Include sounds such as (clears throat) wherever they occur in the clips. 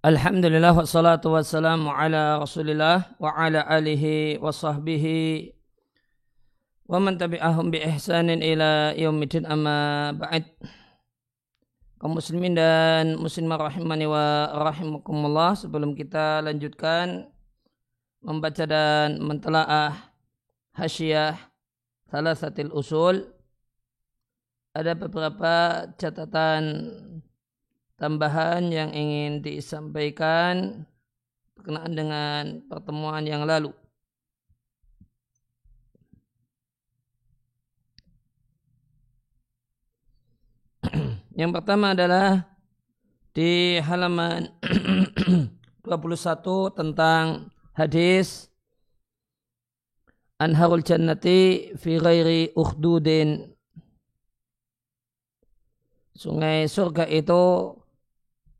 Alhamdulillah wassalatu wassalamu ala rasulillah wa ala alihi wa sahbihi wa man tabi'ahum bi ihsanin ila yaumidin amma ba'd. Kaum muslimin dan muslimah rahimani wa rahimakumullah sebelum kita lanjutkan membaca dan mentelaah hasyiah salasatil usul ada beberapa catatan tambahan yang ingin disampaikan berkenaan dengan pertemuan yang lalu. (clears throat) yang pertama adalah di halaman (clears throat) 21 tentang hadis Anharul Jannati fi ghairi ukhdudin Sungai surga itu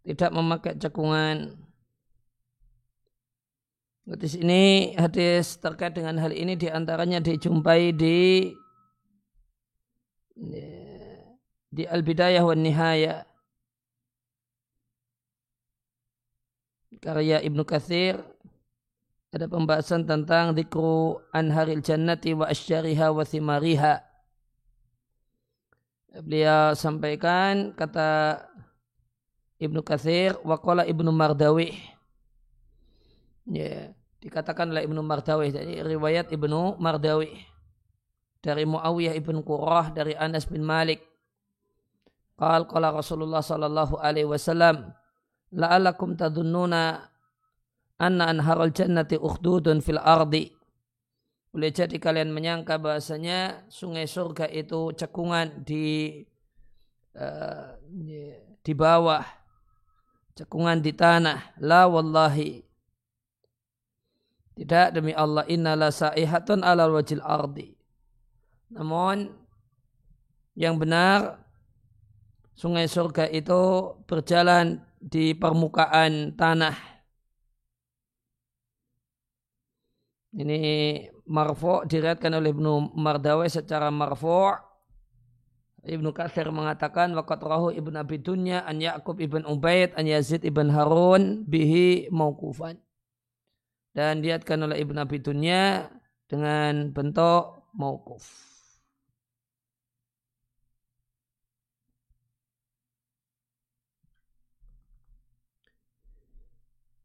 tidak memakai cekungan. Di sini hadis terkait dengan hal ini di antaranya dijumpai di di Al-Bidayah wa Nihaya karya Ibnu Katsir ada pembahasan tentang dikru anharil jannati wa asyariha wa thimariha. Beliau sampaikan kata Ibnu Katsir waqala Ibnu Mardawi. Ya, dikatakan oleh Ibnu Mardawi jadi riwayat Ibnu Mardawi dari Muawiyah ibn Qurrah dari Anas bin Malik. Qal qala Rasulullah sallallahu alaihi wasallam la'alakum tadunnuna anna anharul jannati ukhdudun fil ardi. Boleh jadi kalian menyangka bahasanya sungai surga itu cekungan di uh, di bawah cekungan di tanah. La wallahi. Tidak demi Allah innala sa'ihatun ala wajil ardi. Namun yang benar sungai surga itu berjalan di permukaan tanah. Ini marfu diriatkan oleh Ibnu Mardawi secara marfu Ibnu Katsir mengatakan waqat rahu Ibnu Abi Dunya an Ya'qub ibn Ubaid an Yazid ibn Harun bihi mauqufan. Dan diatkan oleh Ibnu Abi Dunya dengan bentuk mauquf.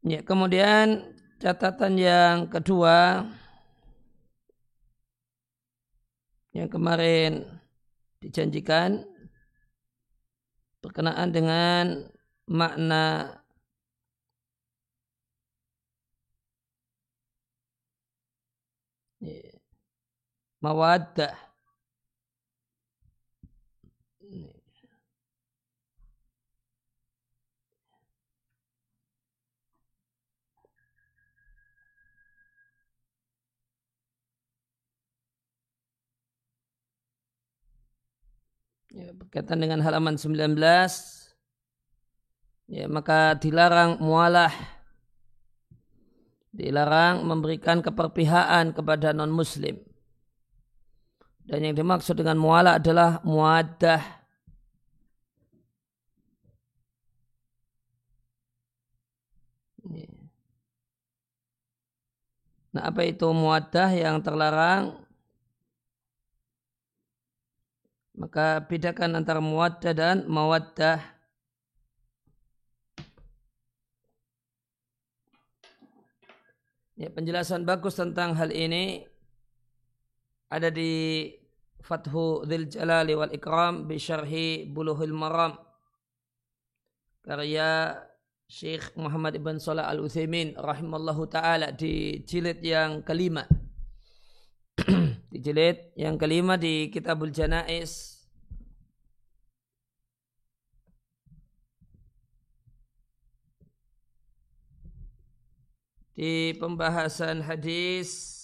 Ya, kemudian catatan yang kedua yang kemarin dijanjikan berkenaan dengan makna mawaddah ya, berkaitan dengan halaman 19 ya maka dilarang mualah. Dilarang memberikan keperpihakan kepada non muslim dan yang dimaksud dengan mualah adalah muadah Nah, apa itu muadah yang terlarang? Maka bedakan antara muwaddah dan mawaddah. Ya, penjelasan bagus tentang hal ini ada di Fathu Dzil Jalali wal Ikram bi Syarhi Buluhul Maram karya Syekh Muhammad Ibn Salah Al Utsaimin rahimallahu taala di jilid yang kelima (clears throat) di jilid yang kelima di Kitabul Janais di pembahasan hadis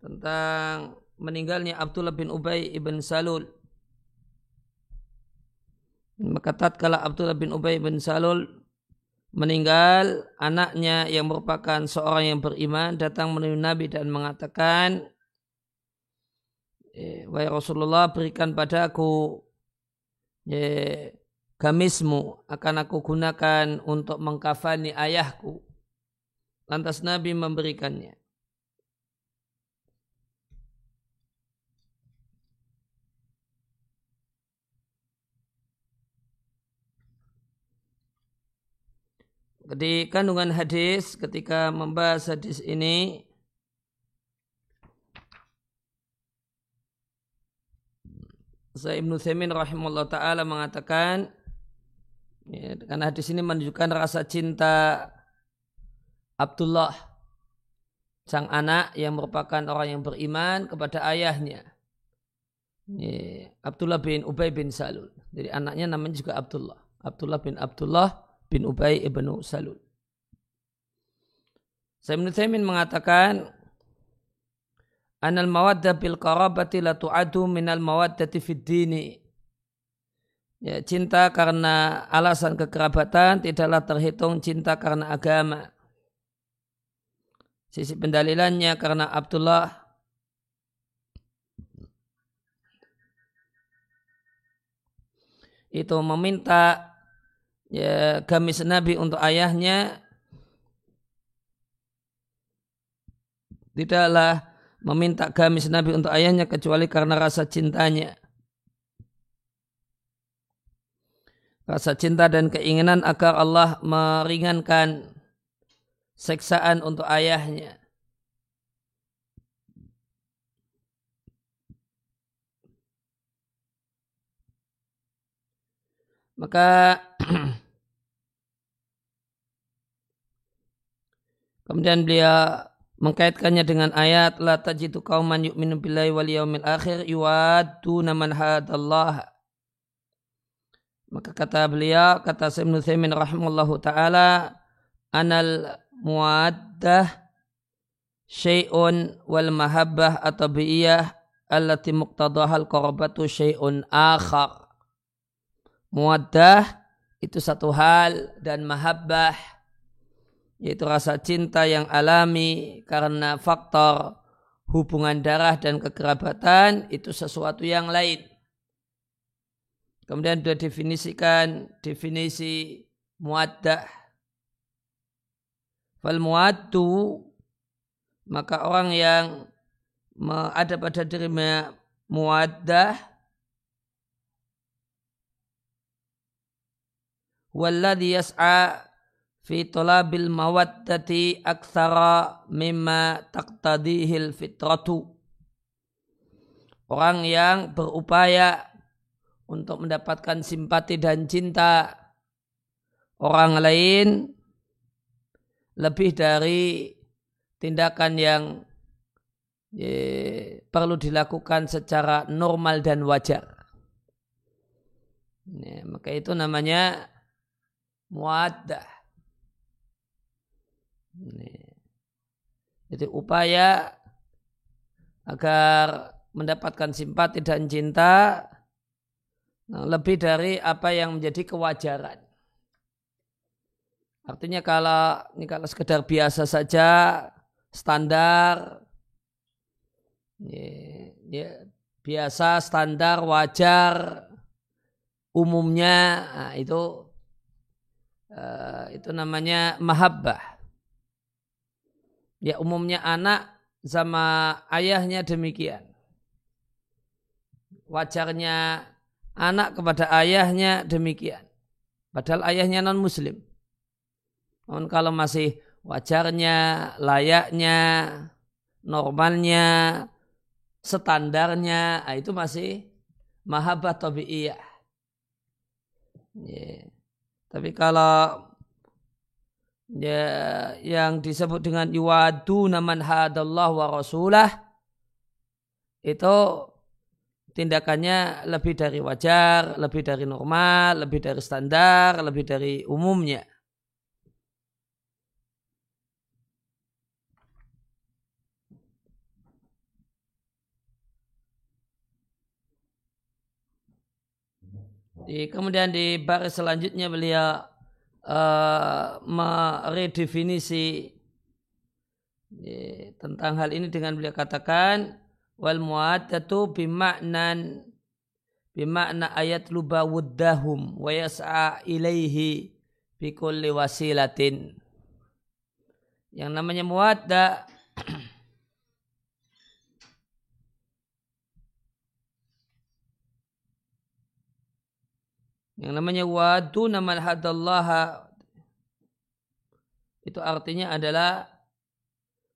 tentang meninggalnya Abdullah bin Ubay ibn Salul. Maka tatkala Abdullah bin Ubay bin Salul meninggal anaknya yang merupakan seorang yang beriman datang menemui Nabi dan mengatakan eh, wahai Rasulullah berikan padaku eh, gamismu akan aku gunakan untuk mengkafani ayahku. Lantas Nabi memberikannya. Di kandungan hadis ketika membahas hadis ini Saya Ibnu Thaimin rahimahullah ta'ala mengatakan ya, karena hadis ini menunjukkan rasa cinta Abdullah sang anak yang merupakan orang yang beriman kepada ayahnya. Ya, Abdullah bin Ubay bin Salul. Jadi anaknya namanya juga Abdullah. Abdullah bin Abdullah bin Ubay ibnu Salul Saya Thaimin mengatakan anal mawadda bil qarabati la tu'adu minal mawaddati fid dini. Ya, cinta karena alasan kekerabatan tidaklah terhitung cinta karena agama. Sisi pendalilannya karena Abdullah itu meminta ya, gamis Nabi untuk ayahnya tidaklah meminta gamis Nabi untuk ayahnya kecuali karena rasa cintanya. Rasa cinta dan keinginan agar Allah meringankan seksaan untuk ayahnya. Maka (clears throat) kemudian beliau mengkaitkannya dengan ayat la tajidu qauman yu'minu billahi wal yaumil akhir yuwadduna man hadallah. Maka kata beliau kata Ibnu Thaimin rahimallahu taala anal muaddah syai'un wal mahabbah atabiyah allati muqtadahal qarabatu syai'un akhar muaddah itu satu hal dan mahabbah yaitu rasa cinta yang alami karena faktor hubungan darah dan kekerabatan itu sesuatu yang lain. Kemudian sudah definisikan definisi muaddah. Fal muaddu maka orang yang ada pada dirinya muaddah walladhi yas'a fi talabil mawaddati aktsara mimma taqtadihil fitratu orang yang berupaya untuk mendapatkan simpati dan cinta orang lain lebih dari tindakan yang ye, perlu dilakukan secara normal dan wajar. Ya, maka itu namanya muaddah. Jadi upaya agar mendapatkan simpati dan cinta nah, lebih dari apa yang menjadi kewajaran. Artinya kalau ini kalau sekedar biasa saja standar ya, ya, biasa standar wajar umumnya nah, itu uh, itu namanya mahabbah Ya umumnya anak sama ayahnya demikian. Wajarnya anak kepada ayahnya demikian. Padahal ayahnya non muslim. Namun kalau masih wajarnya, layaknya, normalnya, standarnya, ah, itu masih mahabbah tabi'iyah. Yeah. Tapi kalau ya, yang disebut dengan iwadu naman hadallah wa rasulah itu tindakannya lebih dari wajar, lebih dari normal, lebih dari standar, lebih dari umumnya. Di, kemudian di baris selanjutnya beliau uh, meredefinisi ya, tentang hal ini dengan beliau katakan wal muaddatu bimaknan bimakna ayat luba wuddahum wa yas'a ilaihi bi kulli wasilatin. Yang namanya muwadda (clears throat) Yang namanya wadu nama hadallaha. Itu artinya adalah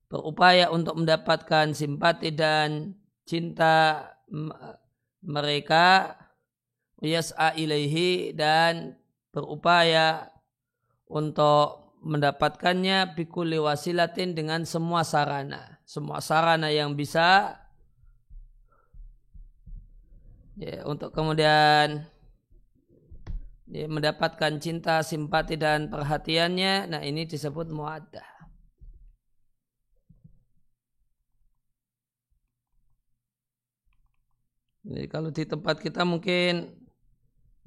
berupaya untuk mendapatkan simpati dan cinta mereka yas'a ilaihi dan berupaya untuk mendapatkannya bikuli wasilatin dengan semua sarana. Semua sarana yang bisa. Ya, untuk kemudian mendapatkan cinta simpati dan perhatiannya nah ini disebut muaddah Jadi kalau di tempat kita mungkin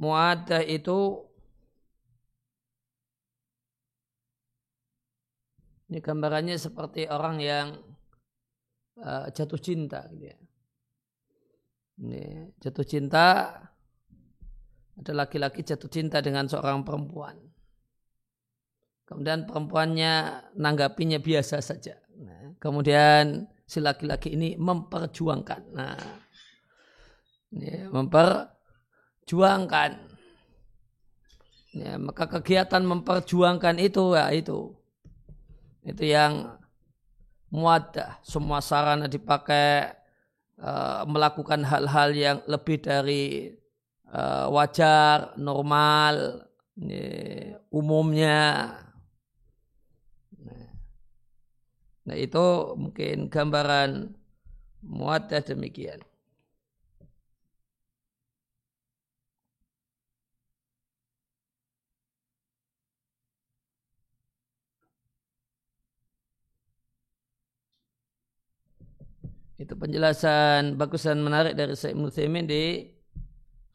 muadah itu ini gambarannya seperti orang yang uh, jatuh cinta gitu ya. Ini jatuh cinta ada laki-laki jatuh cinta dengan seorang perempuan. Kemudian perempuannya nanggapinya biasa saja. Nah, kemudian si laki-laki ini memperjuangkan. Nah, ya, memperjuangkan. Ya, maka kegiatan memperjuangkan itu ya itu itu yang muadah semua sarana dipakai uh, melakukan hal-hal yang lebih dari uh, wajar normal ya, umumnya. Nah itu mungkin gambaran muadah demikian. Itu penjelasan bagus dan menarik dari Syekh Muthaimin di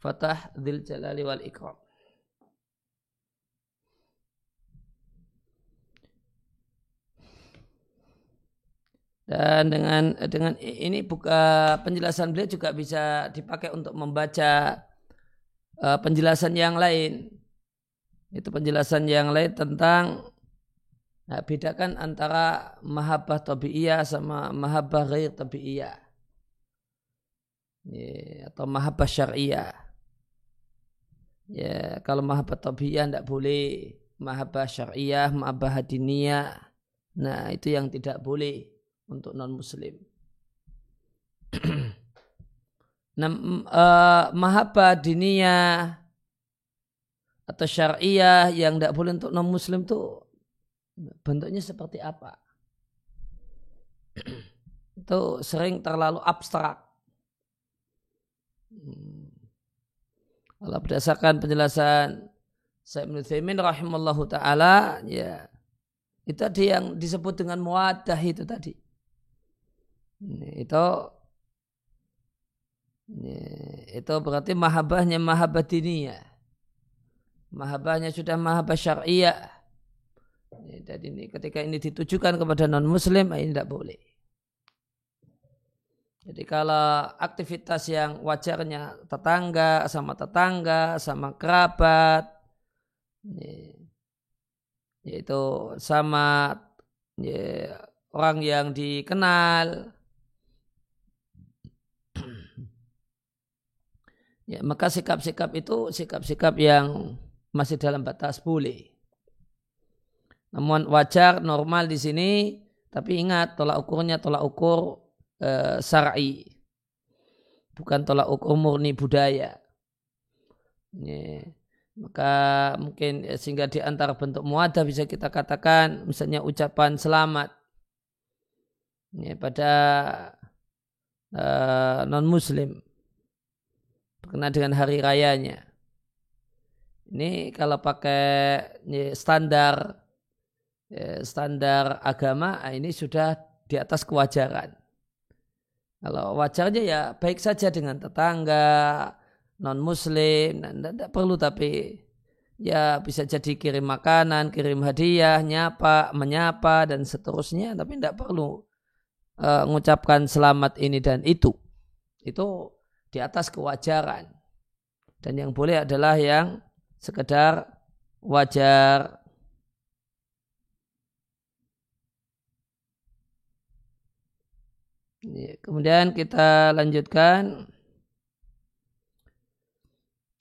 Fatah Dzil Jalali wal Ikram. Dan dengan dengan ini buka penjelasan beliau juga bisa dipakai untuk membaca uh, penjelasan yang lain. Itu penjelasan yang lain tentang Nah, bedakan antara mahabbah tabi'iyah sama mahabbah ghair tabi'iyah. Ya, atau mahabbah syariah. Ya, kalau mahabbah tabi'iyah tidak boleh. Mahabbah syariah, mahabbah hadiniyah. Nah, itu yang tidak boleh untuk non-muslim. (clears throat) nah, uh, mahabbah diniyah atau syariah yang tidak boleh untuk non-muslim tuh bentuknya seperti apa. (clears throat) itu sering terlalu abstrak. Hmm. Kalau berdasarkan penjelasan Syekh Ibn Thaymin rahimallahu ta'ala, ya, itu tadi yang disebut dengan muadah itu tadi. Itu itu berarti mahabahnya mahabah diniyah. Mahabahnya sudah mahabah syariah dan ini ketika ini ditujukan kepada non muslim ini tidak boleh. Jadi kalau aktivitas yang wajarnya tetangga sama tetangga sama kerabat yaitu sama ya, orang yang dikenal. (clears throat) Ya maka sikap-sikap itu sikap-sikap yang masih dalam batas boleh. Namun wajar normal di sini tapi ingat tolak ukurnya tolak ukur syar'i. Bukan tolak ukur murni budaya. Ya. Maka mungkin ya, sehingga di antara bentuk muadah bisa kita katakan misalnya ucapan selamat pada e, non muslim berkenaan dengan hari rayanya. Ini kalau pakai standar standar agama ah, ini sudah di atas kewajaran. Kalau wajarnya ya baik saja dengan tetangga, non muslim, tidak perlu tapi ya bisa jadi kirim makanan, kirim hadiah, nyapa, menyapa dan seterusnya, tapi tidak perlu uh, mengucapkan selamat ini dan itu. Itu di atas kewajaran. dan yang boleh adalah yang sekedar wajar. Kemudian kita lanjutkan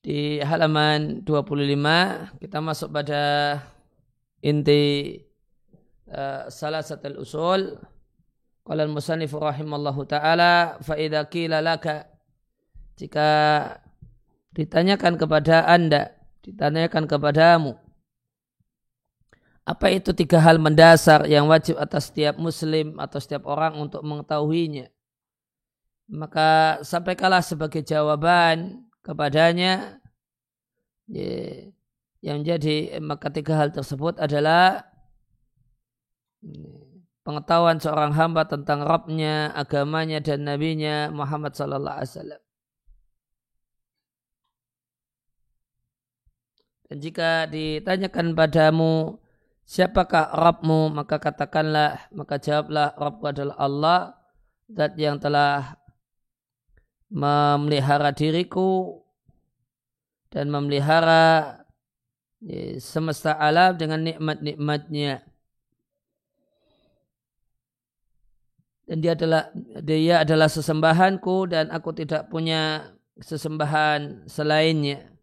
di halaman 25 kita masuk pada inti uh, salah satu usul. Qala al-musannif rahimallahu taala fa idza qila laka jika ditanyakan kepada Anda ditanyakan kepadamu apa itu tiga hal mendasar yang wajib atas setiap muslim atau setiap orang untuk mengetahuinya maka sampaikanlah sebagai jawaban kepadanya yang menjadi maka tiga hal tersebut adalah pengetahuan seorang hamba tentang Rabbnya, agamanya dan nabinya Muhammad sallallahu alaihi wasallam. Dan jika ditanyakan padamu siapakah Rabbmu maka katakanlah maka jawablah Rabbku adalah Allah zat yang telah memelihara diriku dan memelihara ya, semesta alam dengan nikmat-nikmatnya. Dan dia adalah dia adalah sesembahanku dan aku tidak punya sesembahan selainnya.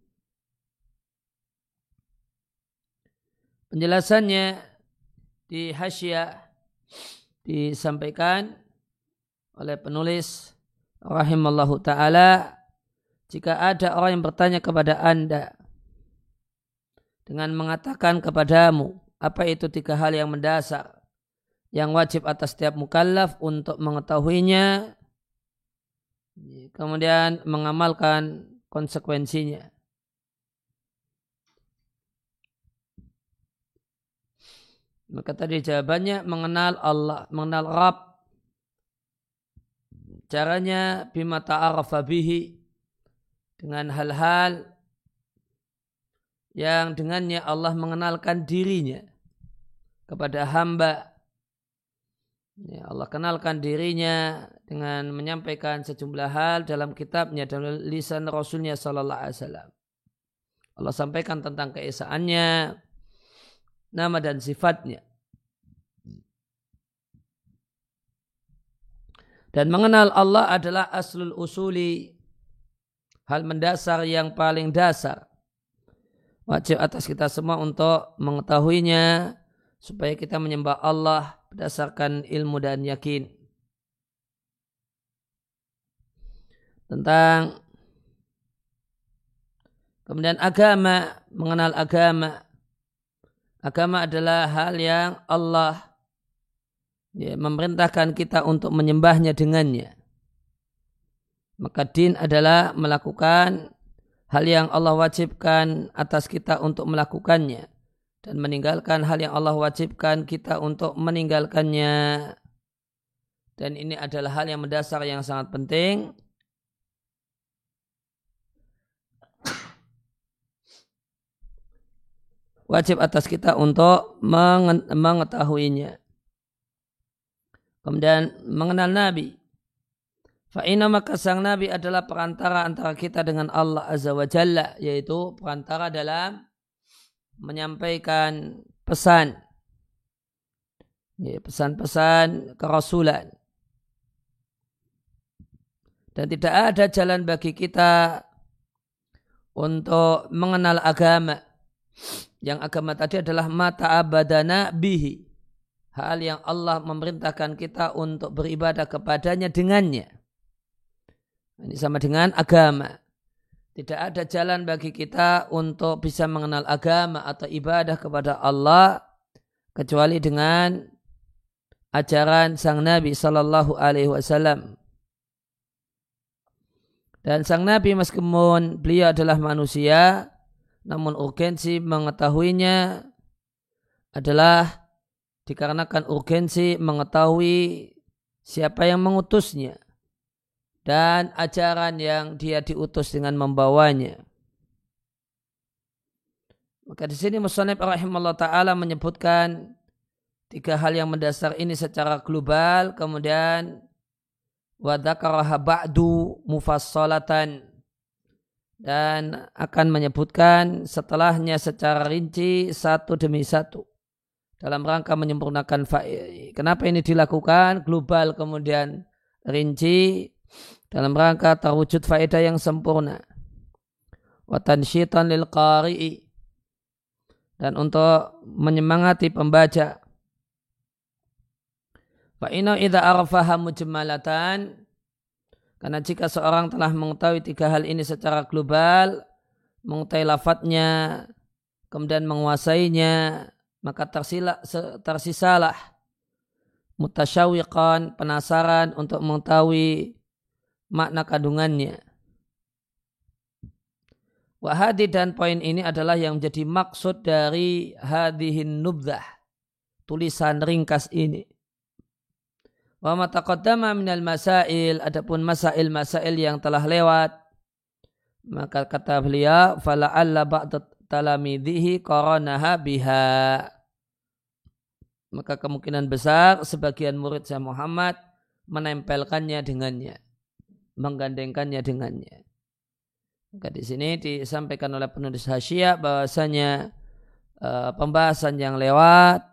Penjelasannya di hasyiah disampaikan oleh penulis rahimallahu taala jika ada orang yang bertanya kepada Anda dengan mengatakan kepadamu apa itu tiga hal yang mendasar yang wajib atas setiap mukallaf untuk mengetahuinya kemudian mengamalkan konsekuensinya. Maka tadi jawabannya mengenal Allah, mengenal Rabb. Caranya bima ta'arafa bihi dengan hal-hal yang dengannya Allah mengenalkan dirinya kepada hamba. Ya, Allah kenalkan dirinya dengan menyampaikan sejumlah hal dalam kitabnya dalam lisan Rasulnya Sallallahu Alaihi Wasallam. Allah sampaikan tentang keesaannya, nama dan sifatnya. Dan mengenal Allah adalah aslul usuli hal mendasar yang paling dasar. Wajib atas kita semua untuk mengetahuinya supaya kita menyembah Allah berdasarkan ilmu dan yakin. Tentang kemudian agama, mengenal agama. Agama adalah hal yang Allah ya, memerintahkan kita untuk menyembahnya dengannya. Maka din adalah melakukan hal yang Allah wajibkan atas kita untuk melakukannya dan meninggalkan hal yang Allah wajibkan kita untuk meninggalkannya. Dan ini adalah hal yang mendasar yang sangat penting. Wajib atas kita untuk mengetahuinya. Kemudian mengenal Nabi. Fa'ina maka sang Nabi adalah perantara antara kita dengan Allah Azza wa Jalla. Yaitu perantara dalam menyampaikan pesan. Pesan-pesan kerasulan. Dan tidak ada jalan bagi kita untuk mengenal agama. Yang agama tadi adalah mata abadana bihi. Hal yang Allah memerintahkan kita untuk beribadah kepadanya dengannya. Ini sama dengan agama. Tidak ada jalan bagi kita untuk bisa mengenal agama atau ibadah kepada Allah kecuali dengan ajaran sang Nabi Sallallahu Alaihi Wasallam. Dan sang Nabi meskipun beliau adalah manusia, namun urgensi mengetahuinya adalah dikarenakan urgensi mengetahui siapa yang mengutusnya dan ajaran yang dia diutus dengan membawanya. Maka di sini Musonib rahimahullah ta'ala menyebutkan tiga hal yang mendasar ini secara global, kemudian wadakaraha ba'du mufassalatan dan akan menyebutkan setelahnya secara rinci satu demi satu dalam rangka menyempurnakan faedah. Kenapa ini dilakukan global kemudian rinci dalam rangka terwujud faedah yang sempurna. Watan syaitan lil qari'i dan untuk menyemangati pembaca. Fa inna idza arfaha mujmalatan karena jika seorang telah mengetahui tiga hal ini secara global, mengetahui lafadznya, kemudian menguasainya, maka tersila, tersisalah mutasyawiqan, penasaran untuk mengetahui makna kandungannya. Wahadi dan poin ini adalah yang menjadi maksud dari hadihin nubdah, tulisan ringkas ini. Wa ma taqaddama minal masail. Adapun masail-masail yang telah lewat. Maka kata beliau fala'alla ba'da talamidhihi qaranaha biha. Maka kemungkinan besar sebagian murid saya Muhammad menempelkannya dengannya menggandengkannya dengannya. Maka di sini disampaikan oleh penulis hasyiah bahwasanya uh, pembahasan yang lewat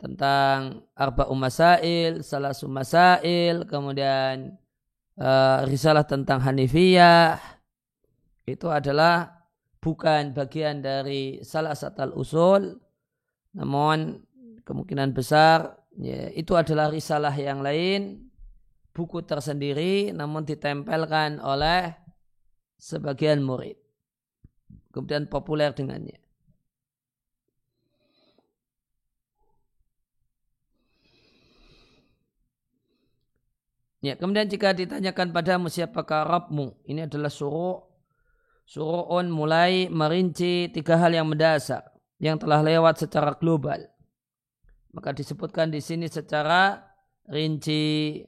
tentang arba'u masail, salah masail, kemudian uh, risalah tentang Hanifiyah. Itu adalah bukan bagian dari salah satu usul namun kemungkinan besar ya, itu adalah risalah yang lain buku tersendiri namun ditempelkan oleh sebagian murid. Kemudian populer dengannya Ya, kemudian jika ditanyakan padamu siapakah Rabbmu, ini adalah suruh suruhun mulai merinci tiga hal yang mendasar yang telah lewat secara global. Maka disebutkan di sini secara rinci.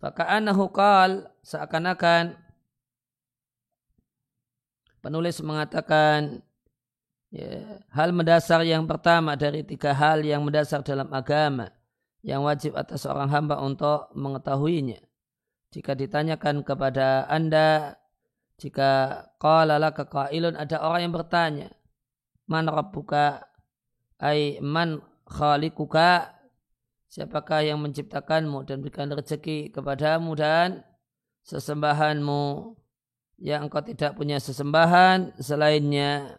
Faka'anahu qal seakan-akan penulis mengatakan ya, hal mendasar yang pertama dari tiga hal yang mendasar dalam agama yang wajib atas seorang hamba untuk mengetahuinya. Jika ditanyakan kepada anda, jika qala laka qailun ada orang yang bertanya, man rabbuka? Ay man khalikuka siapakah yang menciptakanmu dan berikan rezeki kepadamu dan sesembahanmu? Yang engkau tidak punya sesembahan selainnya.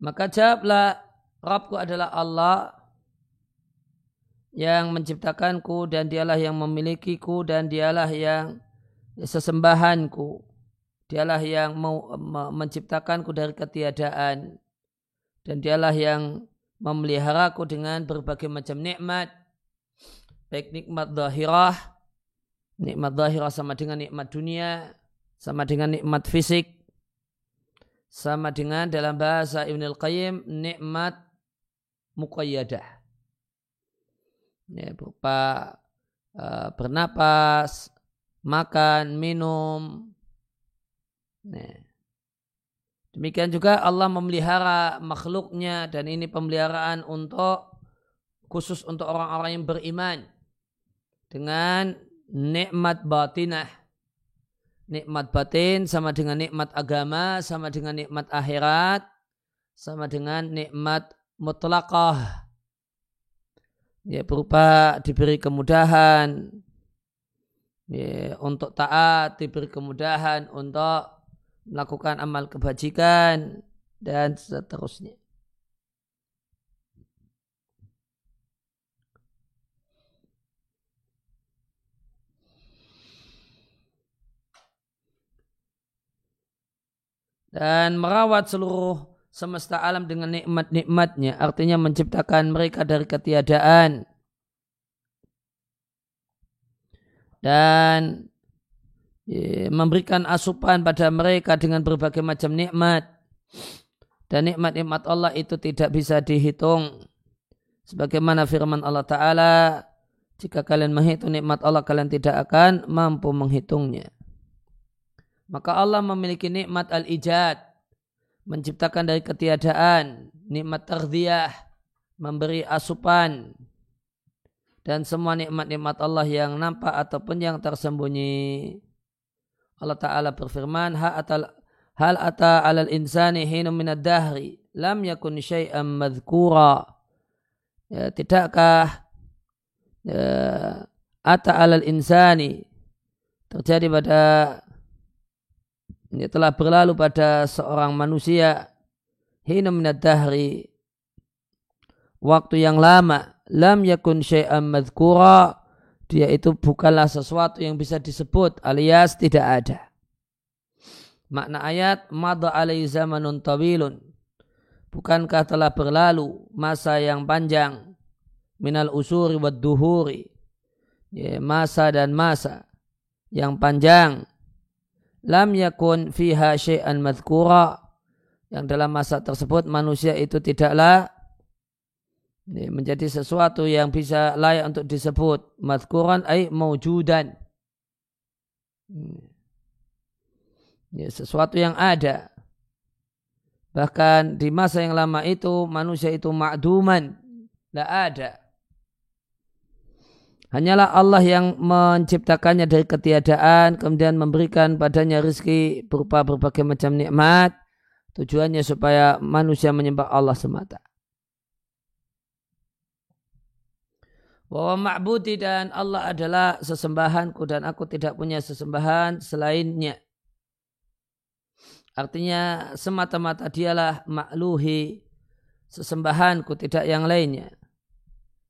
Maka jawablah Rabbku adalah Allah yang menciptakanku dan dialah yang memilikiku dan dialah yang sesembahanku. Dialah yang mau menciptakanku dari ketiadaan dan dialah yang memeliharaku dengan berbagai macam nikmat baik nikmat zahirah nikmat zahirah sama dengan nikmat dunia sama dengan nikmat fisik sama dengan dalam bahasa Ibn Al-Qayyim nikmat muqayyadah. Ya, berupa uh, bernapas, makan, minum. Ya. Demikian juga Allah memelihara makhluknya dan ini pemeliharaan untuk khusus untuk orang-orang yang beriman dengan nikmat batinah. Nikmat batin sama dengan nikmat agama, sama dengan nikmat akhirat, sama dengan nikmat mutlaqah. Ya berupa diberi kemudahan. Ya, untuk taat diberi kemudahan untuk melakukan amal kebajikan dan seterusnya. Dan merawat seluruh semesta alam dengan nikmat-nikmatnya, artinya menciptakan mereka dari ketiadaan. Dan memberikan asupan pada mereka dengan berbagai macam nikmat. Dan nikmat-nikmat Allah itu tidak bisa dihitung. Sebagaimana firman Allah Ta'ala, jika kalian menghitung nikmat Allah, kalian tidak akan mampu menghitungnya. Maka Allah memiliki nikmat al-ijad, menciptakan dari ketiadaan, nikmat terdiyah, memberi asupan, dan semua nikmat-nikmat Allah yang nampak ataupun yang tersembunyi. Allah Ta'ala berfirman, hal ata alal insani hinu minad dahri, lam yakun syai'an madhkura. Ya, tidakkah ya, ata alal insani terjadi pada ini telah berlalu pada seorang manusia hinu minad dahri waktu yang lama lam yakun syai'an madhkura dia itu bukanlah sesuatu yang bisa disebut alias tidak ada. Makna ayat madha alai zamanun tawilun. Bukankah telah berlalu masa yang panjang minal usuri wad duhuri. Ya, masa dan masa yang panjang. Lam yakun fiha syai'an madhkura. Yang dalam masa tersebut manusia itu tidaklah menjadi sesuatu yang bisa layak untuk disebut mazkuran ay maujudan. Ya, sesuatu yang ada. Bahkan di masa yang lama itu manusia itu ma'duman. Tidak ada. Hanyalah Allah yang menciptakannya dari ketiadaan, kemudian memberikan padanya rizki berupa berbagai macam nikmat. Tujuannya supaya manusia menyembah Allah semata. bahwa ma'budi dan Allah adalah sesembahanku dan aku tidak punya sesembahan selainnya. Artinya semata-mata dialah makluhi sesembahanku tidak yang lainnya.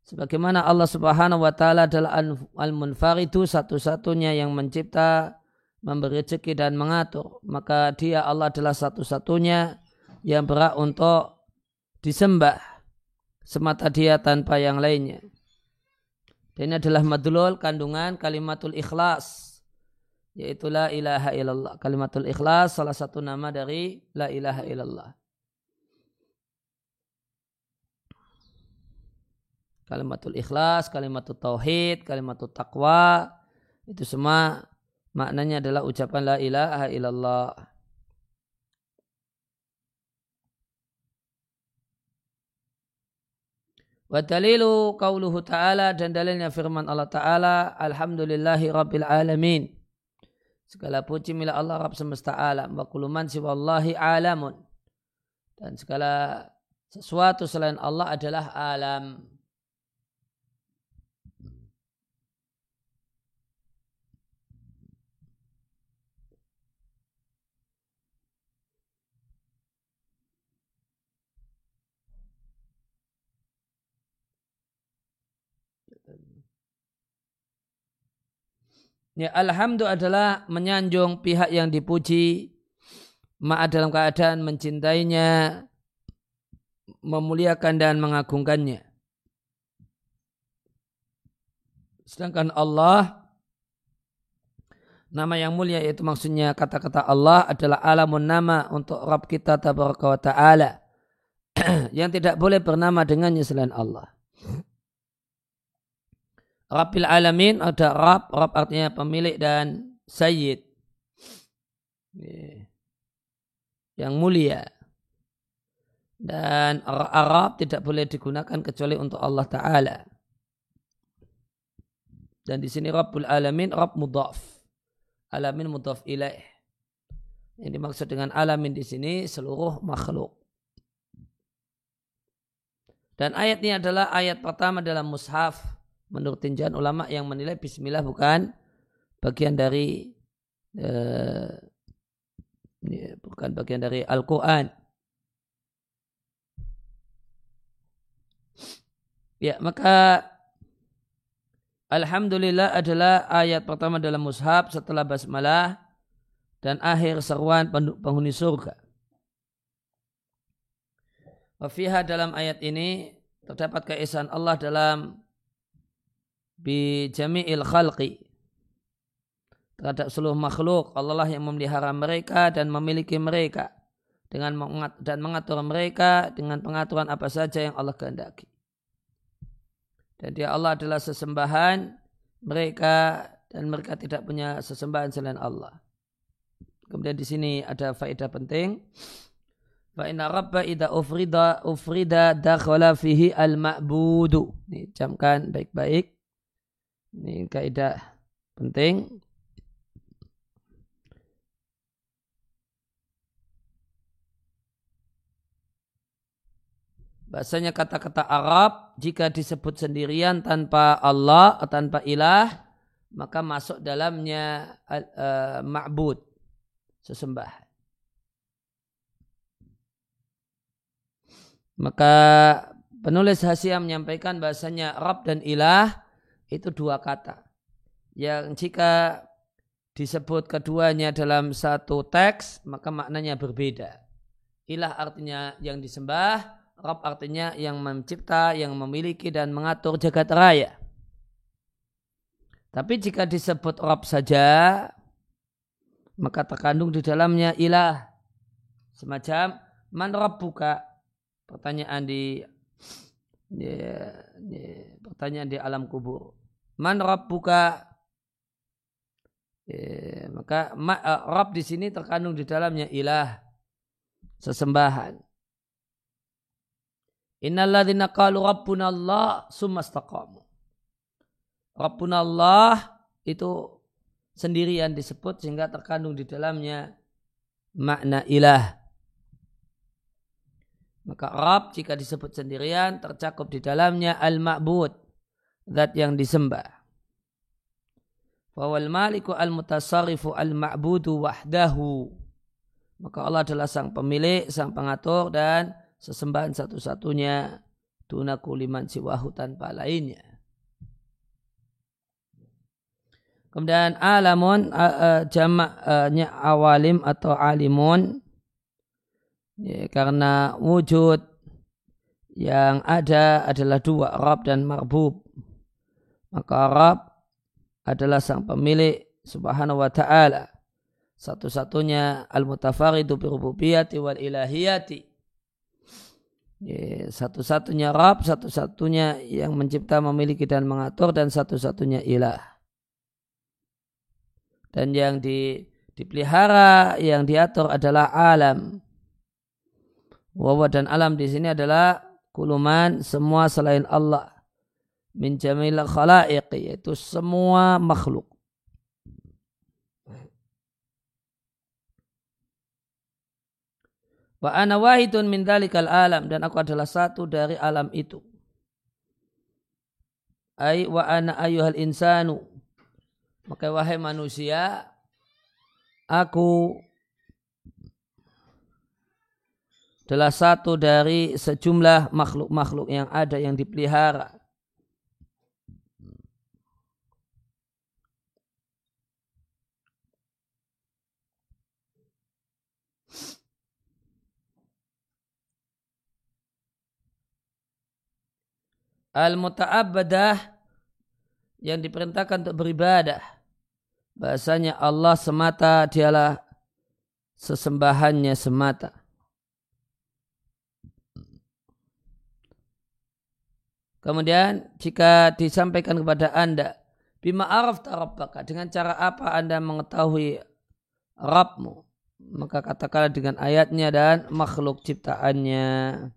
Sebagaimana Allah subhanahu wa ta'ala adalah al-munfaridu satu-satunya yang mencipta, memberi rezeki dan mengatur. Maka dia Allah adalah satu-satunya yang berhak untuk disembah. Semata dia tanpa yang lainnya. Dan ini adalah madlul kandungan kalimatul ikhlas. Yaitu la ilaha illallah. Kalimatul ikhlas salah satu nama dari la ilaha illallah. Kalimatul ikhlas, kalimatul tauhid, kalimatul taqwa. Itu semua maknanya adalah ucapan la ilaha illallah. Wa dalilu qauluhu ta'ala dan dalilnya firman Allah Ta'ala Alhamdulillahi Rabbil Alamin Segala puji milik Allah Rabb semesta alam Wa kuluman siwallahi alamun Dan segala sesuatu selain Allah adalah alam Ya, alhamdu adalah menyanjung pihak yang dipuji, ma'a dalam keadaan mencintainya, memuliakan dan mengagungkannya. Sedangkan Allah, nama yang mulia yaitu maksudnya kata-kata Allah adalah alamun nama untuk Rabb kita tabaraka wa ta'ala. (clears throat) yang tidak boleh bernama dengannya selain Allah. (clears throat) Rabbil Alamin ada Rab, Rab artinya pemilik dan Sayyid. Yang mulia. Dan Arab tidak boleh digunakan kecuali untuk Allah Ta'ala. Dan di sini Rabbul Alamin, Rabb mudhaf. Alamin mudhaf ilaih. Yang dimaksud dengan alamin di sini seluruh makhluk. Dan ayat ini adalah ayat pertama dalam mushaf menurut tinjauan ulama yang menilai bismillah bukan bagian dari uh, bukan bagian dari Al-Quran. Ya, maka Alhamdulillah adalah ayat pertama dalam mushaf setelah basmalah dan akhir seruan penghuni surga. Wafiha dalam ayat ini terdapat keesaan Allah dalam bi jami'il khalqi terhadap seluruh makhluk Allah lah yang memelihara mereka dan memiliki mereka dengan mengat dan mengatur mereka dengan pengaturan apa saja yang Allah kehendaki. Dan dia Allah adalah sesembahan mereka dan mereka tidak punya sesembahan selain Allah. Kemudian di sini ada faedah penting. Fa inna rabba idza ufrida ufrida dakhala fihi al-ma'budu. Ini camkan baik-baik Ini kaidah penting. Bahasanya kata-kata Arab jika disebut sendirian tanpa Allah atau tanpa ilah maka masuk dalamnya uh, ma'bud sesembahan. Maka penulis Hasia menyampaikan bahasanya Rab dan Ilah itu dua kata. Yang jika disebut keduanya dalam satu teks, maka maknanya berbeda. Ilah artinya yang disembah, Rab artinya yang mencipta, yang memiliki dan mengatur jagat raya. Tapi jika disebut Rab saja, maka terkandung di dalamnya ilah. Semacam man buka pertanyaan di, di, di pertanyaan di alam kubur. Man rabbuka? Ya, maka ma, uh, Rabb di sini terkandung di dalamnya ilah sesembahan. Innalladzina qalu rabbuna Allah sumastaqamu. Rabbuna Allah itu sendirian disebut sehingga terkandung di dalamnya makna ilah. Maka Rab jika disebut sendirian tercakup di dalamnya al-ma'bud. Zat yang disembah. Wawal maliku al-mutasarifu al-ma'budu wahdahu. Maka Allah adalah sang pemilik, sang pengatur dan sesembahan satu-satunya tunaku liman siwahu tanpa lainnya. Kemudian alamun jamaknya awalim atau alimun Ya, karena wujud yang ada adalah dua, Rab dan Marbub. Maka Rab adalah sang pemilik subhanahu wa ta'ala. Satu-satunya al-mutafaridu birububiyati wal ilahiyati. Ya, satu-satunya Rab, satu-satunya yang mencipta, memiliki dan mengatur dan satu-satunya ilah. Dan yang di, dipelihara, yang diatur adalah alam Wawa dan alam di sini adalah kuluman semua selain Allah. Min jamil khalaiq yaitu semua makhluk. Wa ana wahidun min dalikal alam dan aku adalah satu dari alam itu. Ai wa ana ayuhal insanu. Maka wahai manusia, aku adalah satu dari sejumlah makhluk-makhluk yang ada yang dipelihara. Al-muta'abbadah yang diperintahkan untuk beribadah. Bahasanya Allah semata dialah sesembahannya semata. Kemudian jika disampaikan kepada Anda, bima araf tarabbaka, dengan cara apa Anda mengetahui Rabbmu? Maka katakanlah dengan ayatnya dan makhluk ciptaannya.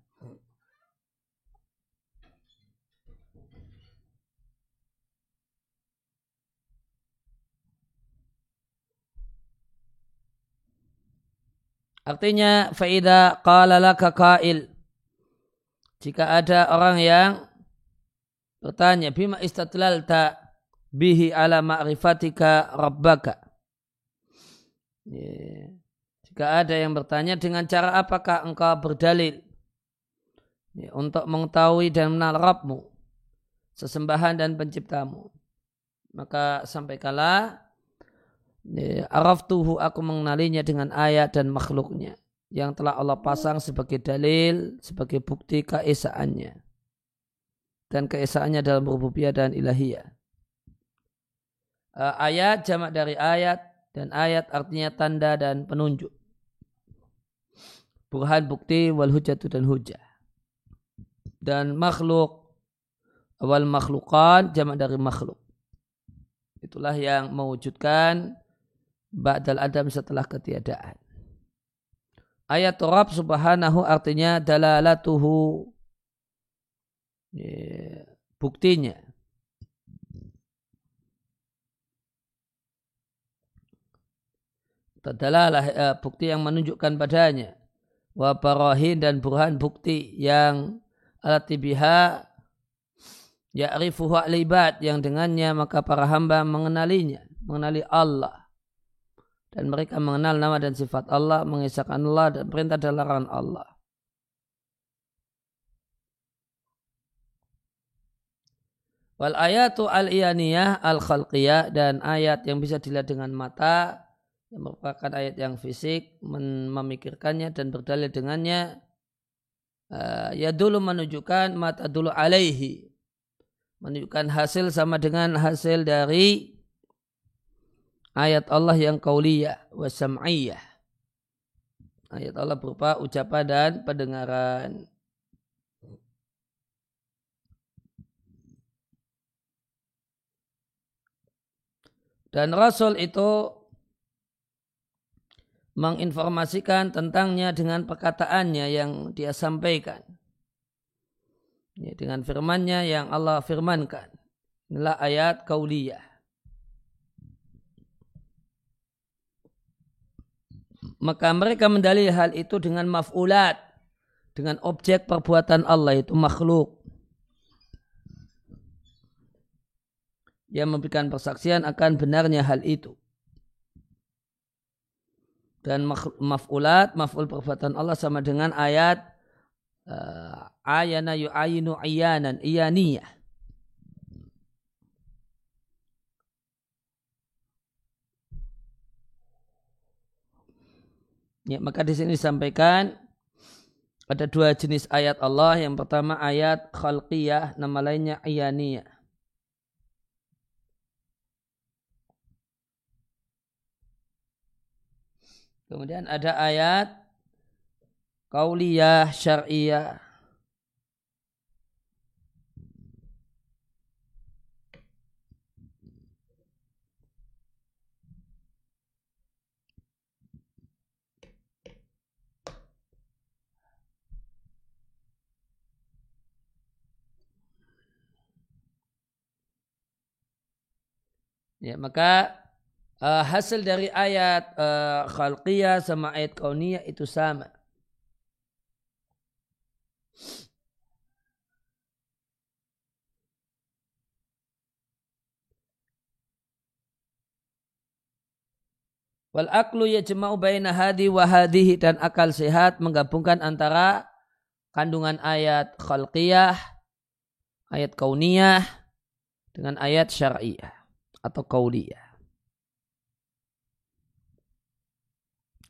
Artinya faida qala laka qail. Jika ada orang yang bertanya bima istatlalta bihi ala ma'rifatika rabbaka? Ya. jika ada yang bertanya dengan cara apakah engkau berdalil? Ya, untuk mengetahui dan mengenal Rabbmu sesembahan dan penciptamu. Maka sampaikanlah ya, araftuhu aku mengenalinya dengan ayat dan makhluknya yang telah Allah pasang sebagai dalil sebagai bukti keesaannya dan keesaannya dalam rububiyah dan ilahiyah. Uh, ayat jamak dari ayat dan ayat artinya tanda dan penunjuk. Burhan bukti wal hujatu dan hujah. Dan makhluk awal makhlukan jamak dari makhluk. Itulah yang mewujudkan ba'dal adam setelah ketiadaan. Ayat Rabb subhanahu artinya dalalatuhu Yeah. Buktinya. Tadalalah uh, e, bukti yang menunjukkan padanya. Wa barahin dan burhan bukti yang alat tibiha ya'rifuhu alibad yang dengannya maka para hamba mengenalinya, mengenali Allah. Dan mereka mengenal nama dan sifat Allah, mengisahkan Allah dan perintah dan larangan Allah. Wal ayatu al-iyaniyah al-khalqiyah dan ayat yang bisa dilihat dengan mata yang merupakan ayat yang fisik memikirkannya dan berdalil dengannya uh, ya dulu menunjukkan mata dulu alaihi menunjukkan hasil sama dengan hasil dari ayat Allah yang kauliyah wa sam'iyah. Ayat Allah berupa ucapan dan pendengaran. Dan Rasul itu menginformasikan tentangnya dengan perkataannya yang dia sampaikan. Ya, dengan firmannya yang Allah firmankan. Inilah ayat kauliyah. Maka mereka mendalil hal itu dengan maf'ulat. Dengan objek perbuatan Allah itu makhluk. Yang memberikan persaksian akan benarnya hal itu. Dan maf'ulat, maf'ul perbuatan Allah sama dengan ayat uh, ayana yu'ayinu iyanan iyaniyah Ya, maka di sini disampaikan ada dua jenis ayat Allah. Yang pertama ayat khalqiyah, nama lainnya iyaniyah. Kemudian ada ayat kauliyah syariah Ya, maka uh, hasil dari ayat uh, khalqiyah sama ayat kauniyah itu sama. Wal aklu yajma'u baina hadi wa hadihi dan akal sehat menggabungkan antara kandungan ayat khalqiyah, ayat kauniyah dengan ayat syariah atau kauliyah.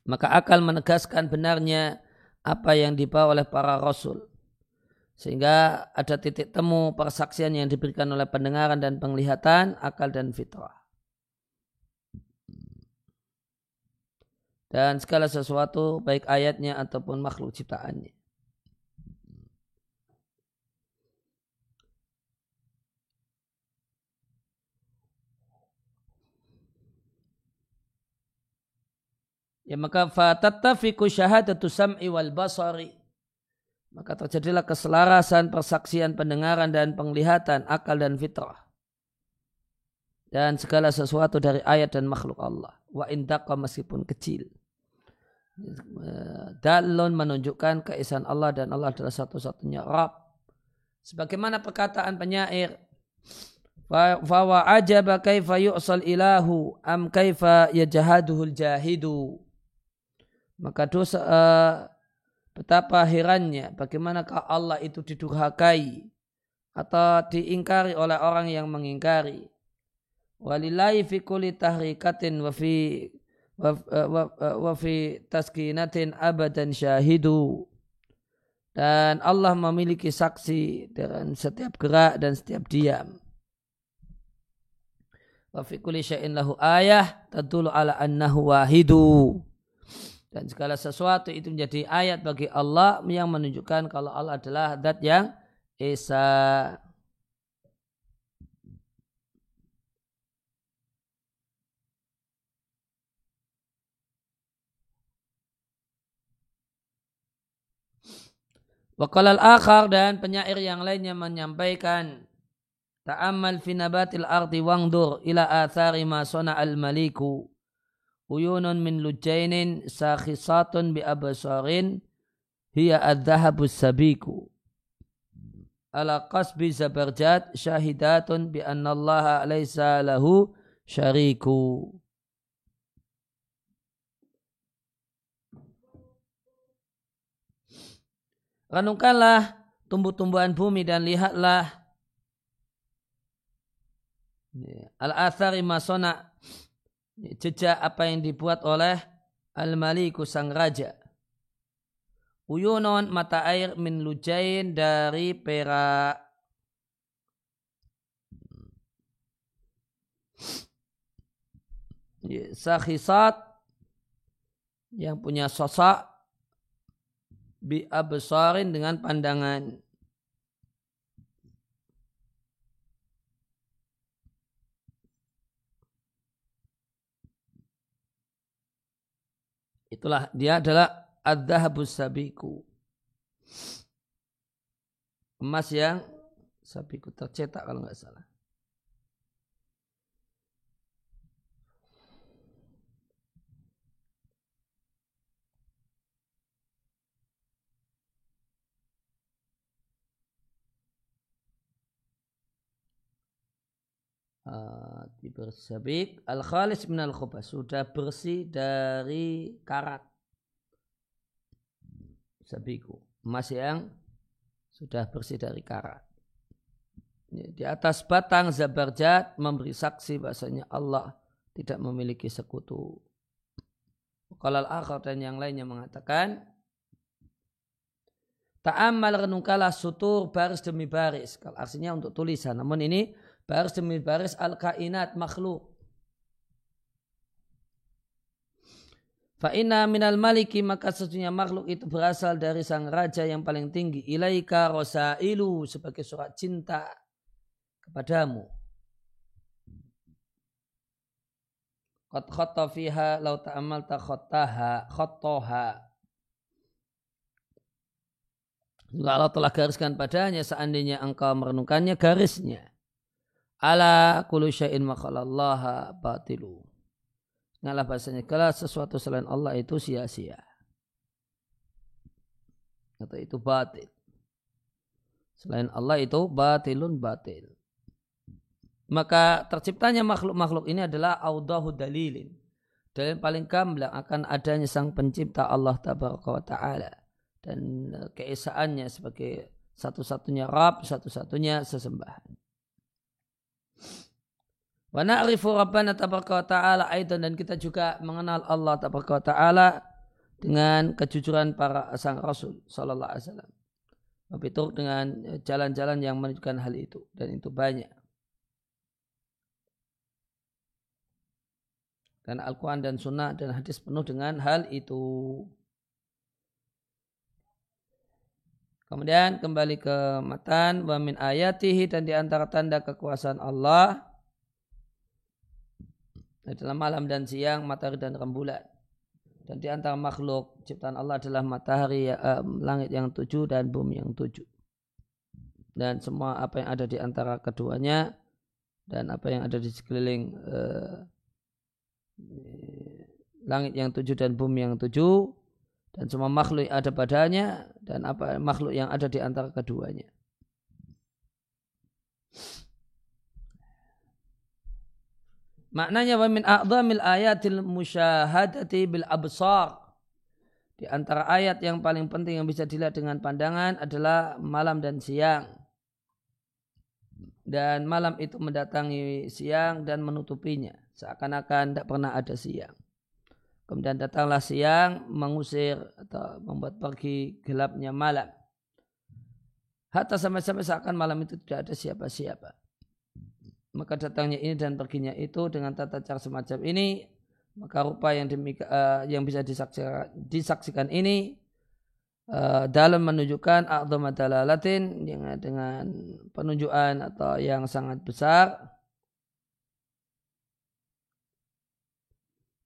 Maka akal menegaskan benarnya apa yang dibawa oleh para rasul. Sehingga ada titik temu persaksian yang diberikan oleh pendengaran dan penglihatan, akal dan fitrah. Dan segala sesuatu baik ayatnya ataupun makhluk ciptaannya. Ya maka fatattafiqu syahadatu sam'i wal basari maka terjadilah keselarasan persaksian pendengaran dan penglihatan, akal dan fitrah. Dan segala sesuatu dari ayat dan makhluk Allah. Wa intaqa meskipun kecil. Dalun menunjukkan keesaan Allah dan Allah adalah satu-satunya Rabb. Sebagaimana perkataan penyair. Fawa ajaba kaifa yu'sal ilahu am kaifa yajahaduhul jahidu. Maka dosa uh, Betapa herannya bagaimanakah Allah itu didurhakai atau diingkari oleh orang yang mengingkari. Walillahi fi kulli tahrikatin wa fi wa, wa, wa fi taskinatin abadan syahidu. Dan Allah memiliki saksi dalam setiap gerak dan setiap diam. Wa fi kulli syai'in lahu ayah tadulu ala annahu wahidu dan segala sesuatu itu menjadi ayat bagi Allah yang menunjukkan kalau Allah adalah zat yang esa. Wakalal akhar dan penyair yang lainnya menyampaikan Ta'ammal fi nabatil ardi wangdur ila athari ma al maliku uyunun min lujainin sakhisatun bi abasarin hiya adzahabus sabiku ala qasbi zabarjat syahidatun bi anna Allah laisa lahu syariku Renungkanlah tumbuh-tumbuhan bumi dan lihatlah. Al-athari masona jejak apa yang dibuat oleh al-maliku sang raja. Uyunon mata air min lujain dari perak. Sakhisat yang punya sosok bi dengan pandangan. Itulah dia adalah ad-dhahabus sabiku. Emas yang sabiku tercetak kalau nggak salah. Uh, bersabik al khalis min al khubas sudah bersih dari karat sabiku emas yang sudah bersih dari karat di atas batang zabarjat memberi saksi bahasanya Allah tidak memiliki sekutu. Kalau akhir dan yang lainnya mengatakan Ta'amal renungkalah sutur baris demi baris. Kalau artinya untuk tulisan. Namun ini baris demi baris al-kainat makhluk. Fa'ina minal maliki maka sesungguhnya makhluk itu berasal dari sang raja yang paling tinggi. Ilaika rosailu sebagai surat cinta kepadamu. Qad khotta fiha lau ta'amalta khottaha khottaha. Allah telah gariskan padanya seandainya engkau merenungkannya garisnya. Ala kullu syai'in makhalallaha batilu. Ngalah bahasanya kalau sesuatu selain Allah itu sia-sia. Atau itu batil. Selain Allah itu batilun batil. Maka terciptanya makhluk-makhluk ini adalah audahu dalilin. Dalil paling gamblang akan adanya sang pencipta Allah tabaraka wa ta'ala. Dan keesaannya sebagai satu-satunya Rab, satu-satunya sesembahan. Wa na'rifu Rabbana tabaraka wa ta'ala aidan dan kita juga mengenal Allah tabaraka wa ta'ala dengan kejujuran para sang Rasul sallallahu alaihi wasallam. Wabitur dengan jalan-jalan yang menunjukkan hal itu dan itu banyak. Karena Al-Quran dan Sunnah dan hadis penuh dengan hal itu. Kemudian kembali ke matan wa min ayatihi dan di antara tanda kekuasaan Allah adalah malam dan siang, matahari dan rembulan. Dan di antara makhluk ciptaan Allah adalah matahari, uh, langit yang tujuh dan bumi yang tujuh. Dan semua apa yang ada di antara keduanya dan apa yang ada di sekeliling uh, langit yang tujuh dan bumi yang tujuh dan semua makhluk yang ada padanya dan apa makhluk yang ada di antara keduanya. Maknanya wa min a'dhamil ayatil musyahadati bil absar. Di antara ayat yang paling penting yang bisa dilihat dengan pandangan adalah malam dan siang. Dan malam itu mendatangi siang dan menutupinya. Seakan-akan tidak pernah ada siang. Kemudian datanglah siang mengusir atau membuat pergi gelapnya malam. Hatta sampai-sampai seakan malam itu tidak ada siapa-siapa. Maka datangnya ini dan perginya itu dengan tata cara semacam ini, maka rupa yang demika, uh, yang bisa disaksikan, disaksikan ini uh, dalam menunjukkan a'dhamadalalatin dengan, dengan penunjukan atau yang sangat besar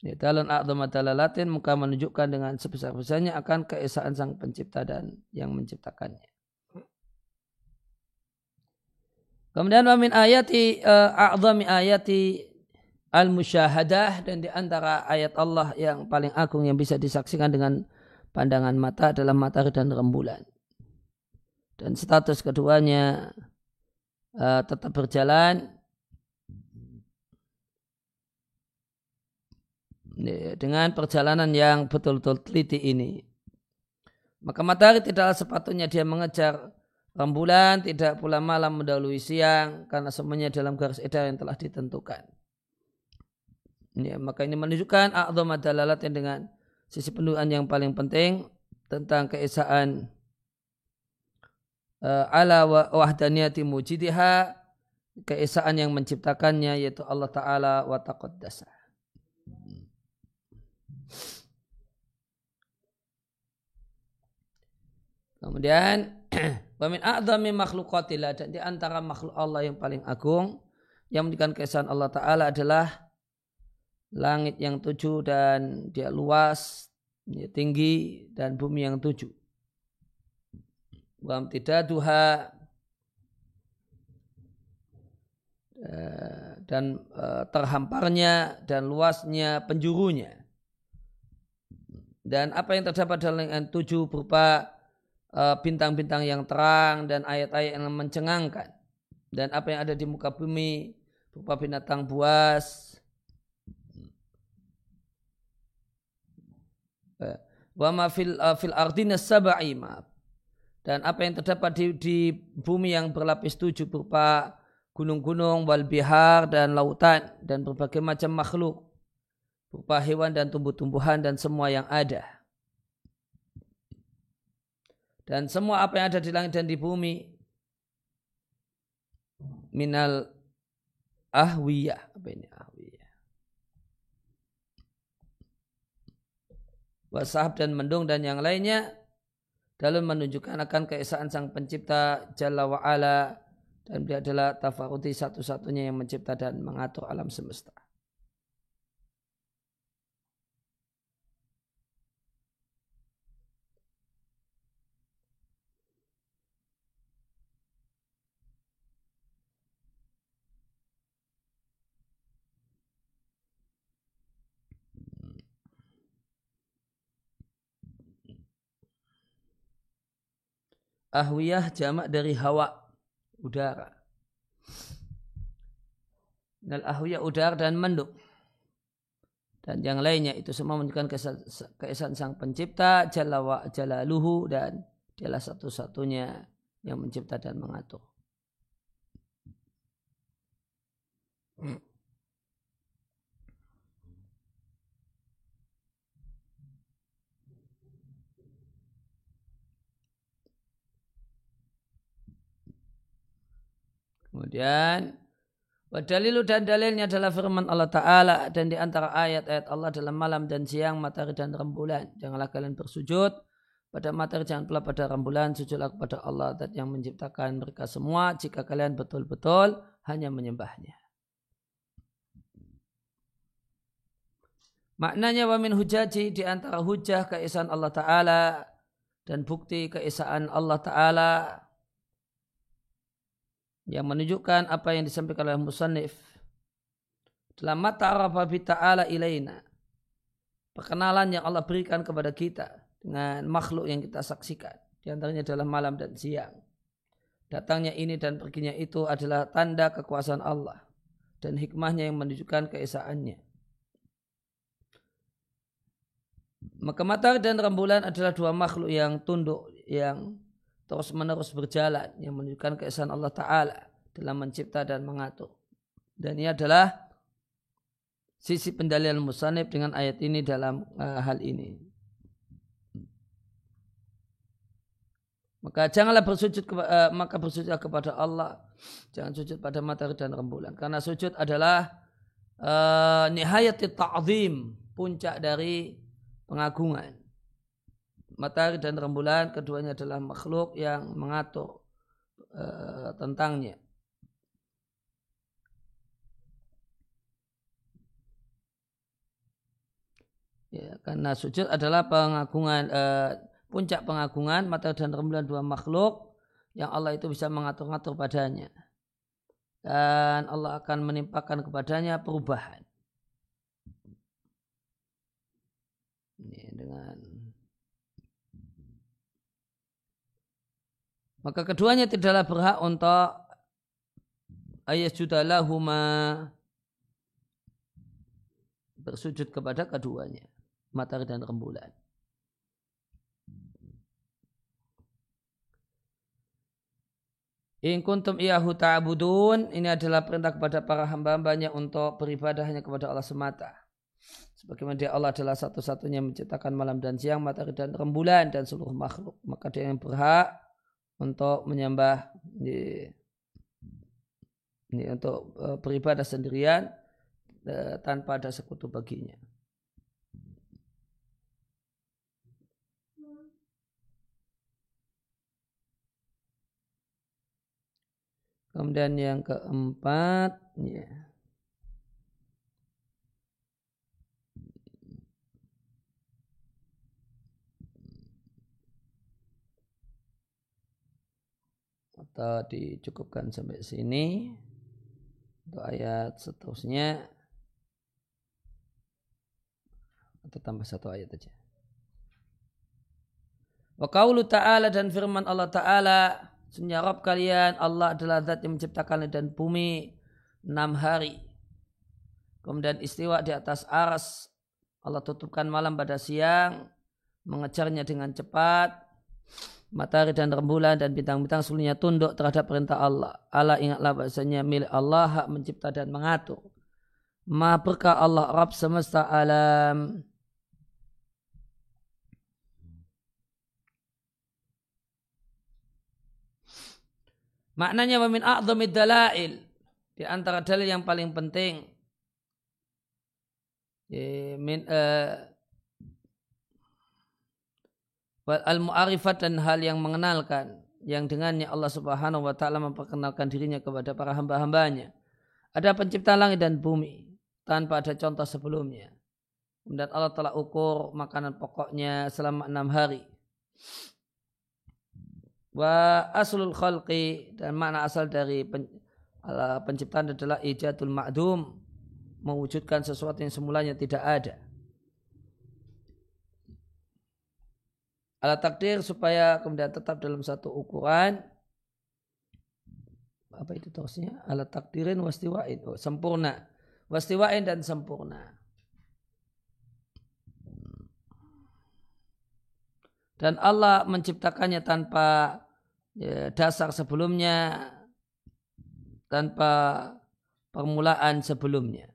Ya, dalam a'zama dalalatin muka menunjukkan dengan sebesar-besarnya akan keesaan sang pencipta dan yang menciptakannya. Kemudian wamin ayati uh, a'zami ayati al-musyahadah dan di antara ayat Allah yang paling agung yang bisa disaksikan dengan pandangan mata adalah matahari dan rembulan. Dan status keduanya uh, tetap berjalan dengan perjalanan yang betul-betul teliti ini. Maka matahari tidaklah sepatutnya dia mengejar rembulan, tidak pula malam mendahului siang, karena semuanya dalam garis edar yang telah ditentukan. Ya, maka ini menunjukkan a'zam dalalat yang dengan sisi pendudukan yang paling penting tentang keesaan uh, ala wahdaniyati mujidiha keesaan yang menciptakannya yaitu Allah Ta'ala wa taqaddasa. Kemudian (clears throat) wamin a'zami makhlukatillah dan di antara makhluk Allah yang paling agung yang memberikan kesan Allah Ta'ala adalah langit yang tujuh dan dia luas, dia tinggi dan bumi yang tujuh. Tidak duha eh, dan eh, terhamparnya dan luasnya penjurunya. Dan apa yang terdapat dalam tujuh berupa bintang-bintang yang terang dan ayat-ayat yang mencengangkan. Dan apa yang ada di muka bumi berupa binatang buas. Eh, wa ma fil uh, fil ardina sab'i dan apa yang terdapat di, di bumi yang berlapis tujuh berupa gunung-gunung wal bihar dan lautan dan berbagai macam makhluk. Berupa hewan dan tumbuh-tumbuhan dan semua yang ada dan semua apa yang ada di langit dan di bumi minal ahwiyah apa ini ahwiyah wasahab dan mendung dan yang lainnya dalam menunjukkan akan keesaan sang pencipta Jalla wa'ala dan dia adalah tafaruti satu-satunya yang mencipta dan mengatur alam semesta. Ahwiyah jamak dari hawa, udara. Nal ahwiyah udara dan mendung. Dan yang lainnya itu semua menunjukkan keesaan sang pencipta, jalawa jalaluhu dan dialah satu-satunya yang mencipta dan mengatur. Hmm. Kemudian Wadalilu dan dalilnya adalah firman Allah Ta'ala dan di antara ayat-ayat Allah dalam malam dan siang, matahari dan rembulan. Janganlah kalian bersujud pada matahari, jangan pula pada rembulan, sujudlah kepada Allah yang menciptakan mereka semua jika kalian betul-betul hanya menyembahnya. Maknanya wamin hujaji di antara hujah keesaan Allah Ta'ala dan bukti keesaan Allah Ta'ala yang menunjukkan apa yang disampaikan oleh musannif. Dalam mata Arabi ta'ala ilaina perkenalan yang Allah berikan kepada kita dengan makhluk yang kita saksikan di antaranya dalam malam dan siang. Datangnya ini dan perginya itu adalah tanda kekuasaan Allah dan hikmahnya yang menunjukkan keesaannya. Maka matahari dan rembulan adalah dua makhluk yang tunduk yang terus menerus berjalan yang menunjukkan keesaan Allah Ta'ala dalam mencipta dan mengatur. Dan ini adalah sisi pendalilan musanib dengan ayat ini dalam uh, hal ini. Maka janganlah bersujud uh, maka bersujud kepada Allah. Jangan sujud pada matahari dan rembulan. Karena sujud adalah uh, nihayati ta'zim, puncak dari pengagungan matahari dan rembulan keduanya adalah makhluk yang mengatur e, tentangnya. Ya, karena sujud adalah pengagungan e, puncak pengagungan matahari dan rembulan dua makhluk yang Allah itu bisa mengatur-ngatur padanya. Dan Allah akan menimpakan kepadanya perubahan. Ini dengan maka keduanya tidaklah berhak untuk ayat judalahuma bersujud kepada keduanya matahari dan rembulan In kuntum iyahu ta'budun ini adalah perintah kepada para hamba-hambanya untuk beribadah hanya kepada Allah semata. Sebagaimana dia Allah adalah satu-satunya menciptakan malam dan siang, matahari dan rembulan dan seluruh makhluk. Maka dia yang berhak untuk menyembah ini, ini untuk uh, beribadah sendirian uh, tanpa ada sekutu baginya. Kemudian yang keempat, ya. Atau dicukupkan sampai sini. Untuk ayat seterusnya. Atau tambah satu ayat aja. Wa ta'ala dan firman Allah ta'ala Sesungguhnya Rabb kalian Allah adalah zat yang menciptakan dan bumi enam hari. Kemudian istiwa di atas ars. Allah tutupkan malam pada siang. Mengejarnya dengan cepat. Matahari dan rembulan dan bintang-bintang seluruhnya tunduk terhadap perintah Allah. Allah ingatlah bahasanya milik Allah hak mencipta dan mengatur. Maha berkah Allah Rabb semesta alam. Maknanya wa min a'zamid dalail. Di antara dalil yang paling penting. Min uh, al-mu'arifat dan hal yang mengenalkan yang dengannya Allah Subhanahu wa taala memperkenalkan dirinya kepada para hamba-hambanya. Ada pencipta langit dan bumi tanpa ada contoh sebelumnya. Kemudian Allah telah ukur makanan pokoknya selama enam hari wa aslul khalqi dan makna asal dari pen, penciptaan adalah ijadul ma'dum mewujudkan sesuatu yang semulanya tidak ada ala takdir supaya kemudian tetap dalam satu ukuran. Apa itu terusnya ala takdirin wastiwain. Oh, sempurna. Wastiwain dan sempurna. Dan Allah menciptakannya tanpa ya, dasar sebelumnya tanpa permulaan sebelumnya.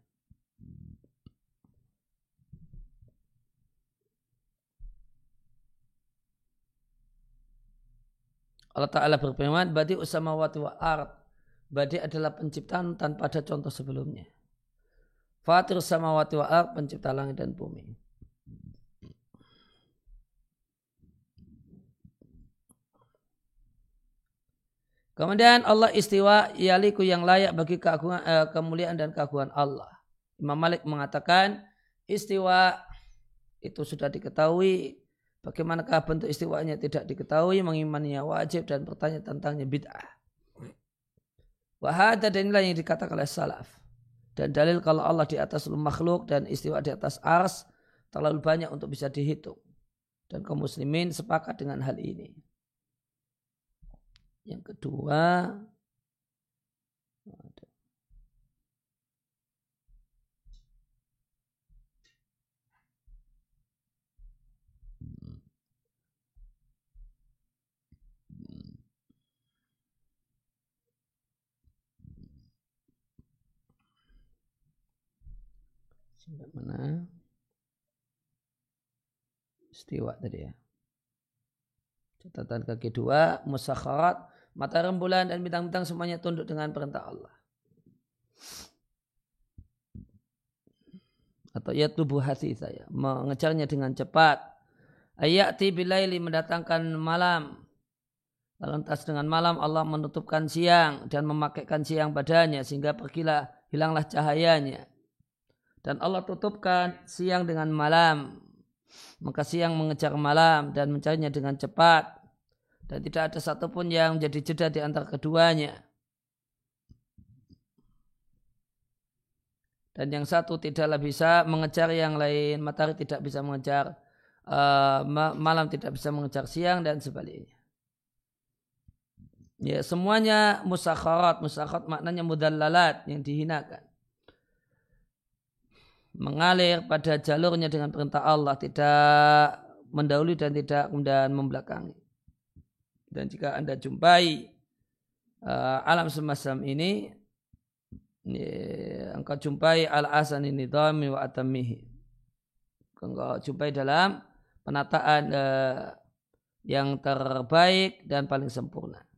Allah Ta'ala berfirman, Badi usamawati wa ard. Badi adalah penciptaan tanpa ada contoh sebelumnya. Fatir samawati wa ard, pencipta langit dan bumi. Kemudian Allah istiwa yaliku yang layak bagi keagungan, eh, kemuliaan dan keagungan Allah. Imam Malik mengatakan istiwa itu sudah diketahui. Bagaimanakah bentuk istiwanya tidak diketahui, mengimaninya wajib dan bertanya tentangnya bid'ah. Wahada dan inilah yang dikatakan oleh salaf. Dan dalil kalau Allah di atas makhluk dan istiwa di atas ars terlalu banyak untuk bisa dihitung. Dan kaum muslimin sepakat dengan hal ini. Yang kedua, sampai mana? Istiwa tadi ya. Catatan kaki dua, musakharat, mata rembulan dan bintang-bintang semuanya tunduk dengan perintah Allah. Atau ya tubuh hati saya, mengejarnya dengan cepat. Ayati bilaili mendatangkan malam. Lantas dengan malam Allah menutupkan siang dan memakaikan siang padanya sehingga pergilah hilanglah cahayanya. Dan Allah tutupkan siang dengan malam maka siang mengejar malam dan mencarinya dengan cepat. Dan tidak ada satupun yang menjadi jeda di antara keduanya. Dan yang satu tidaklah bisa mengejar yang lain. Matahari tidak bisa mengejar uh, malam tidak bisa mengejar siang dan sebaliknya. Ya, semuanya musakharat, musakharat maknanya mudallalat yang dihinakan. Mengalir pada jalurnya dengan perintah Allah, tidak mendahului dan tidak kemudian membelakangi. Dan jika Anda jumpai uh, alam semacam ini, engkau jumpai al-asan ini wa atamihi. Engkau jumpai dalam penataan uh, yang terbaik dan paling sempurna.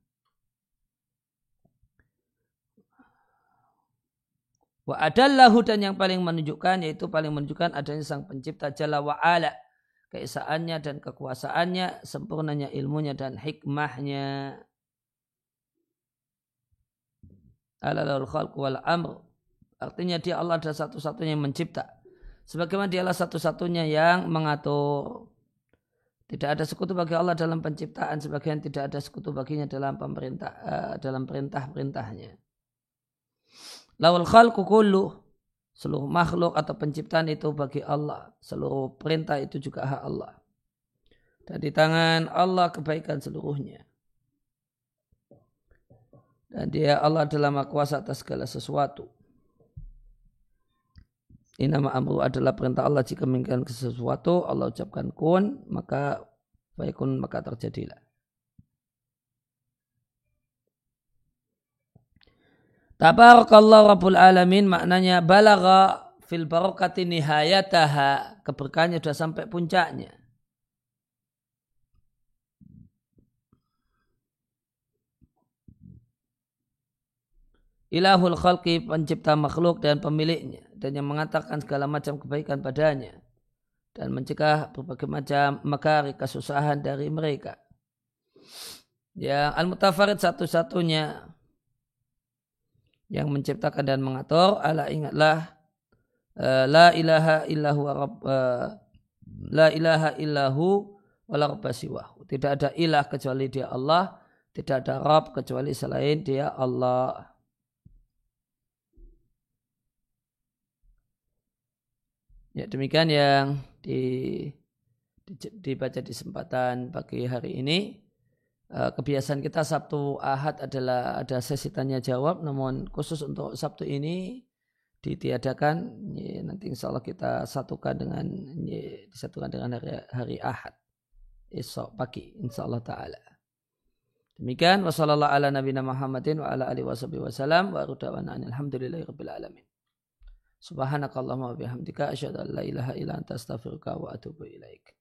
Wa adallahu dan yang paling menunjukkan yaitu paling menunjukkan adanya sang pencipta Jalla wa ala. Keesaannya dan kekuasaannya, sempurnanya ilmunya dan hikmahnya. Alalul khalq wal amr. Artinya dia Allah adalah satu-satunya yang mencipta. Sebagaimana dia adalah satu-satunya yang mengatur. Tidak ada sekutu bagi Allah dalam penciptaan, sebagian tidak ada sekutu baginya dalam pemerintah uh, dalam perintah-perintahnya. Lawal khalqu kullu seluruh makhluk atau penciptaan itu bagi Allah. Seluruh perintah itu juga hak Allah. Dan di tangan Allah kebaikan seluruhnya. Dan dia Allah adalah maha kuasa atas segala sesuatu. Ini nama amru adalah perintah Allah jika menginginkan sesuatu, Allah ucapkan kun, maka baik kun maka terjadilah. Tabarakallah Rabbul Alamin maknanya balagha fil barakati nihayataha. Keberkahannya sudah sampai puncaknya. Ilahul khalqi pencipta makhluk dan pemiliknya dan yang mengatakan segala macam kebaikan padanya dan mencegah berbagai macam makari kesusahan dari mereka. Ya al-mutafarid satu-satunya yang menciptakan dan mengatur. Ala ingatlah uh, la ilaha illahu uh, la ilaha illahu wala tidak ada ilah kecuali dia Allah tidak ada Rabb kecuali selain dia Allah. Ya demikian yang di, di dibaca di kesempatan pagi hari ini. Eh, kebiasaan kita Sabtu Ahad adalah ada sesi tanya jawab, namun khusus untuk Sabtu ini ditiadakan. Ya, nanti insya Allah kita satukan dengan ya, disatukan dengan hari, hari Ahad esok pagi insya Allah Taala. Demikian wassalamualaikum ala nabiyina Muhammadin. Subhanakallahumma wa bihamdika asyhadu an la ilaha illa anta astaghfiruka wa atubu ilaik.